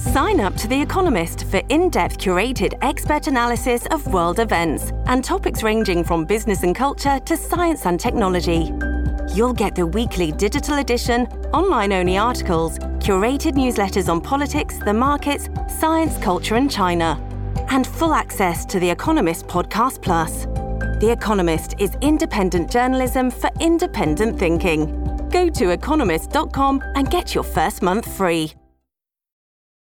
Sign up to The Economist for in depth curated expert analysis of world events and topics ranging from business and culture to science and technology. You'll get the weekly digital edition, online only articles, curated newsletters on politics, the markets, science, culture, and China, and full access to The Economist Podcast Plus. The Economist is independent journalism for independent thinking. Go to economist.com and get your first month free.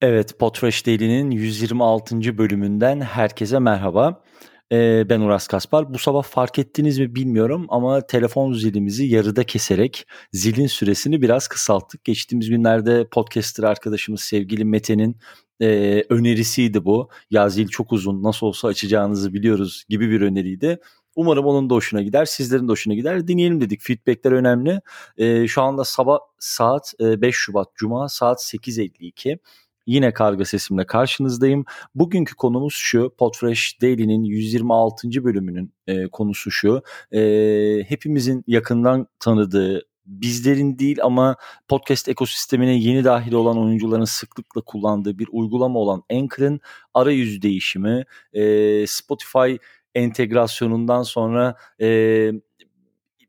Evet, Potreş Daily'nin 126. bölümünden herkese merhaba. Ee, ben Uras Kaspar. Bu sabah fark ettiniz mi bilmiyorum ama telefon zilimizi yarıda keserek zilin süresini biraz kısalttık. Geçtiğimiz günlerde podcaster arkadaşımız sevgili Mete'nin e, önerisiydi bu. Ya zil çok uzun nasıl olsa açacağınızı biliyoruz gibi bir öneriydi. Umarım onun da hoşuna gider, sizlerin de hoşuna gider. Dinleyelim dedik. Feedbackler önemli. E, şu anda sabah saat e, 5 Şubat Cuma saat 8.52. Yine karga sesimle karşınızdayım. Bugünkü konumuz şu. Podfresh Daily'nin 126. bölümünün e, konusu şu. E, hepimizin yakından tanıdığı bizlerin değil ama podcast ekosistemine yeni dahil olan oyuncuların sıklıkla kullandığı bir uygulama olan Anchor'ın arayüz değişimi, e, Spotify entegrasyonundan sonra e,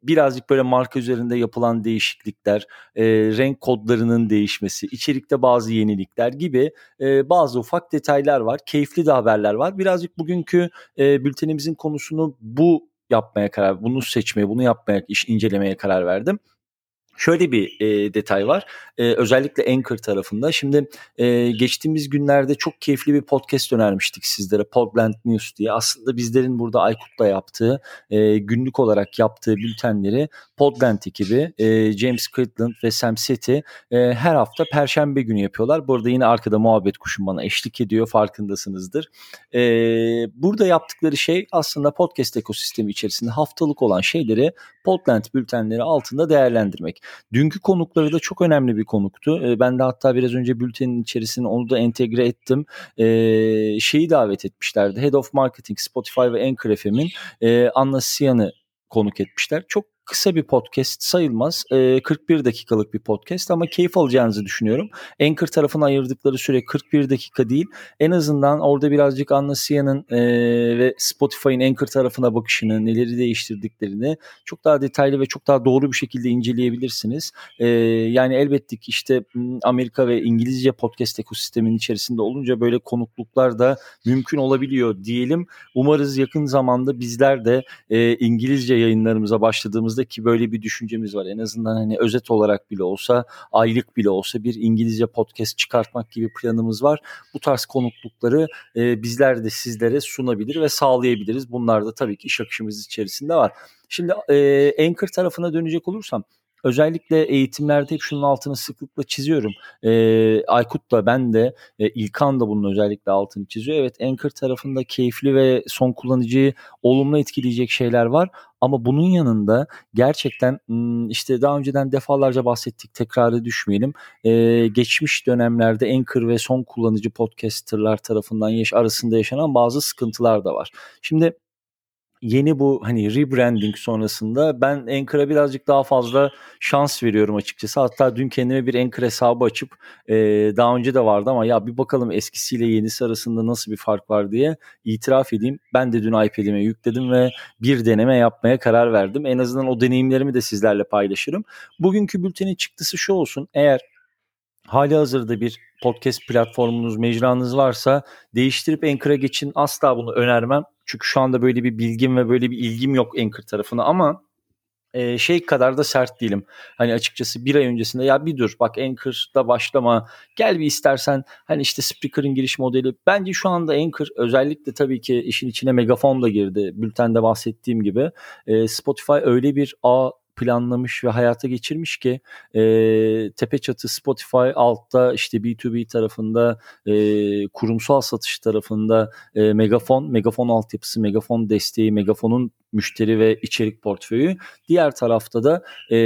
birazcık böyle marka üzerinde yapılan değişiklikler, e, renk kodlarının değişmesi, içerikte bazı yenilikler gibi e, bazı ufak detaylar var. Keyifli de haberler var. Birazcık bugünkü e, bültenimizin konusunu bu yapmaya karar, bunu seçmeye, bunu yapmaya, iş incelemeye karar verdim. Şöyle bir e, detay var. E, özellikle Anchor tarafında. Şimdi e, geçtiğimiz günlerde çok keyifli bir podcast önermiştik sizlere. Podland News diye. Aslında bizlerin burada Aykut'la yaptığı, e, günlük olarak yaptığı bültenleri Podland ekibi, e, James Critland ve Sam Seti e, her hafta Perşembe günü yapıyorlar. Burada yine arkada muhabbet kuşum bana eşlik ediyor farkındasınızdır. E, burada yaptıkları şey aslında podcast ekosistemi içerisinde haftalık olan şeyleri Podland bültenleri altında değerlendirmek. Dünkü konukları da çok önemli bir konuktu. E, ben de hatta biraz önce bültenin içerisine onu da entegre ettim. E, şeyi davet etmişlerdi. Head of Marketing Spotify ve Anchor FM'in e, Anna Siyan'ı konuk etmişler. Çok kısa bir podcast sayılmaz. E, 41 dakikalık bir podcast ama keyif alacağınızı düşünüyorum. Anchor tarafına ayırdıkları süre 41 dakika değil. En azından orada birazcık Anna e, ve Spotify'ın Anchor tarafına bakışını, neleri değiştirdiklerini çok daha detaylı ve çok daha doğru bir şekilde inceleyebilirsiniz. E, yani elbette ki işte Amerika ve İngilizce podcast ekosisteminin içerisinde olunca böyle konukluklar da mümkün olabiliyor diyelim. Umarız yakın zamanda bizler de e, İngilizce yayınlarımıza başladığımız ki böyle bir düşüncemiz var. En azından hani özet olarak bile olsa, aylık bile olsa bir İngilizce podcast çıkartmak gibi planımız var. Bu tarz konuklukları e, bizler de sizlere sunabilir ve sağlayabiliriz. Bunlar da tabii ki iş akışımız içerisinde var. Şimdi e, Anchor tarafına dönecek olursam özellikle eğitimlerde hep şunun altını sıklıkla çiziyorum. E, Aykut da ben de e, İlkan da bunun özellikle altını çiziyor. Evet Anchor tarafında keyifli ve son kullanıcıyı olumlu etkileyecek şeyler var. Ama bunun yanında gerçekten işte daha önceden defalarca bahsettik tekrarı düşmeyelim. Ee, geçmiş dönemlerde Anchor ve son kullanıcı podcasterlar tarafından yaş arasında yaşanan bazı sıkıntılar da var. Şimdi yeni bu hani rebranding sonrasında ben Anchor'a birazcık daha fazla şans veriyorum açıkçası. Hatta dün kendime bir Anchor hesabı açıp e, daha önce de vardı ama ya bir bakalım eskisiyle yenisi arasında nasıl bir fark var diye itiraf edeyim. Ben de dün iPad'ime yükledim ve bir deneme yapmaya karar verdim. En azından o deneyimlerimi de sizlerle paylaşırım. Bugünkü bültenin çıktısı şu olsun. Eğer hali hazırda bir podcast platformunuz, mecranız varsa değiştirip Anchor'a geçin. Asla bunu önermem. Çünkü şu anda böyle bir bilgim ve böyle bir ilgim yok Anchor tarafına ama e, şey kadar da sert değilim. Hani açıkçası bir ay öncesinde ya bir dur bak Anchor'da başlama gel bir istersen hani işte Spreaker'ın giriş modeli. Bence şu anda Anchor özellikle tabii ki işin içine megafon da girdi. Bültende bahsettiğim gibi. E, Spotify öyle bir ağ planlamış ve hayata geçirmiş ki e, tepe çatı Spotify altta işte B2B tarafında e, kurumsal satış tarafında e, Megafon, Megafon altyapısı, Megafon desteği, Megafon'un müşteri ve içerik portföyü. Diğer tarafta da e,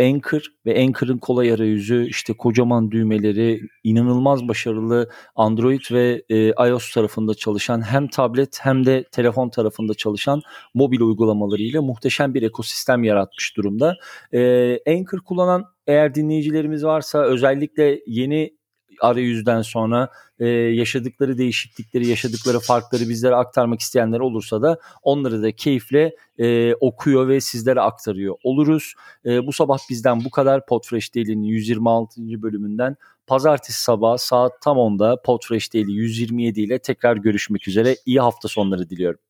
Anchor ve Anchor'ın kolay arayüzü, işte kocaman düğmeleri, inanılmaz başarılı Android ve e, iOS tarafında çalışan hem tablet hem de telefon tarafında çalışan mobil uygulamalarıyla muhteşem bir ekosistem yaratmış durumda. E, Anchor kullanan eğer dinleyicilerimiz varsa özellikle yeni arayüzden sonra e, yaşadıkları değişiklikleri, yaşadıkları farkları bizlere aktarmak isteyenler olursa da onları da keyifle e, okuyor ve sizlere aktarıyor oluruz. E, bu sabah bizden bu kadar. Podfresh Daily'nin 126. bölümünden pazartesi sabah saat tam 10'da Podfresh Daily 127 ile tekrar görüşmek üzere. İyi hafta sonları diliyorum.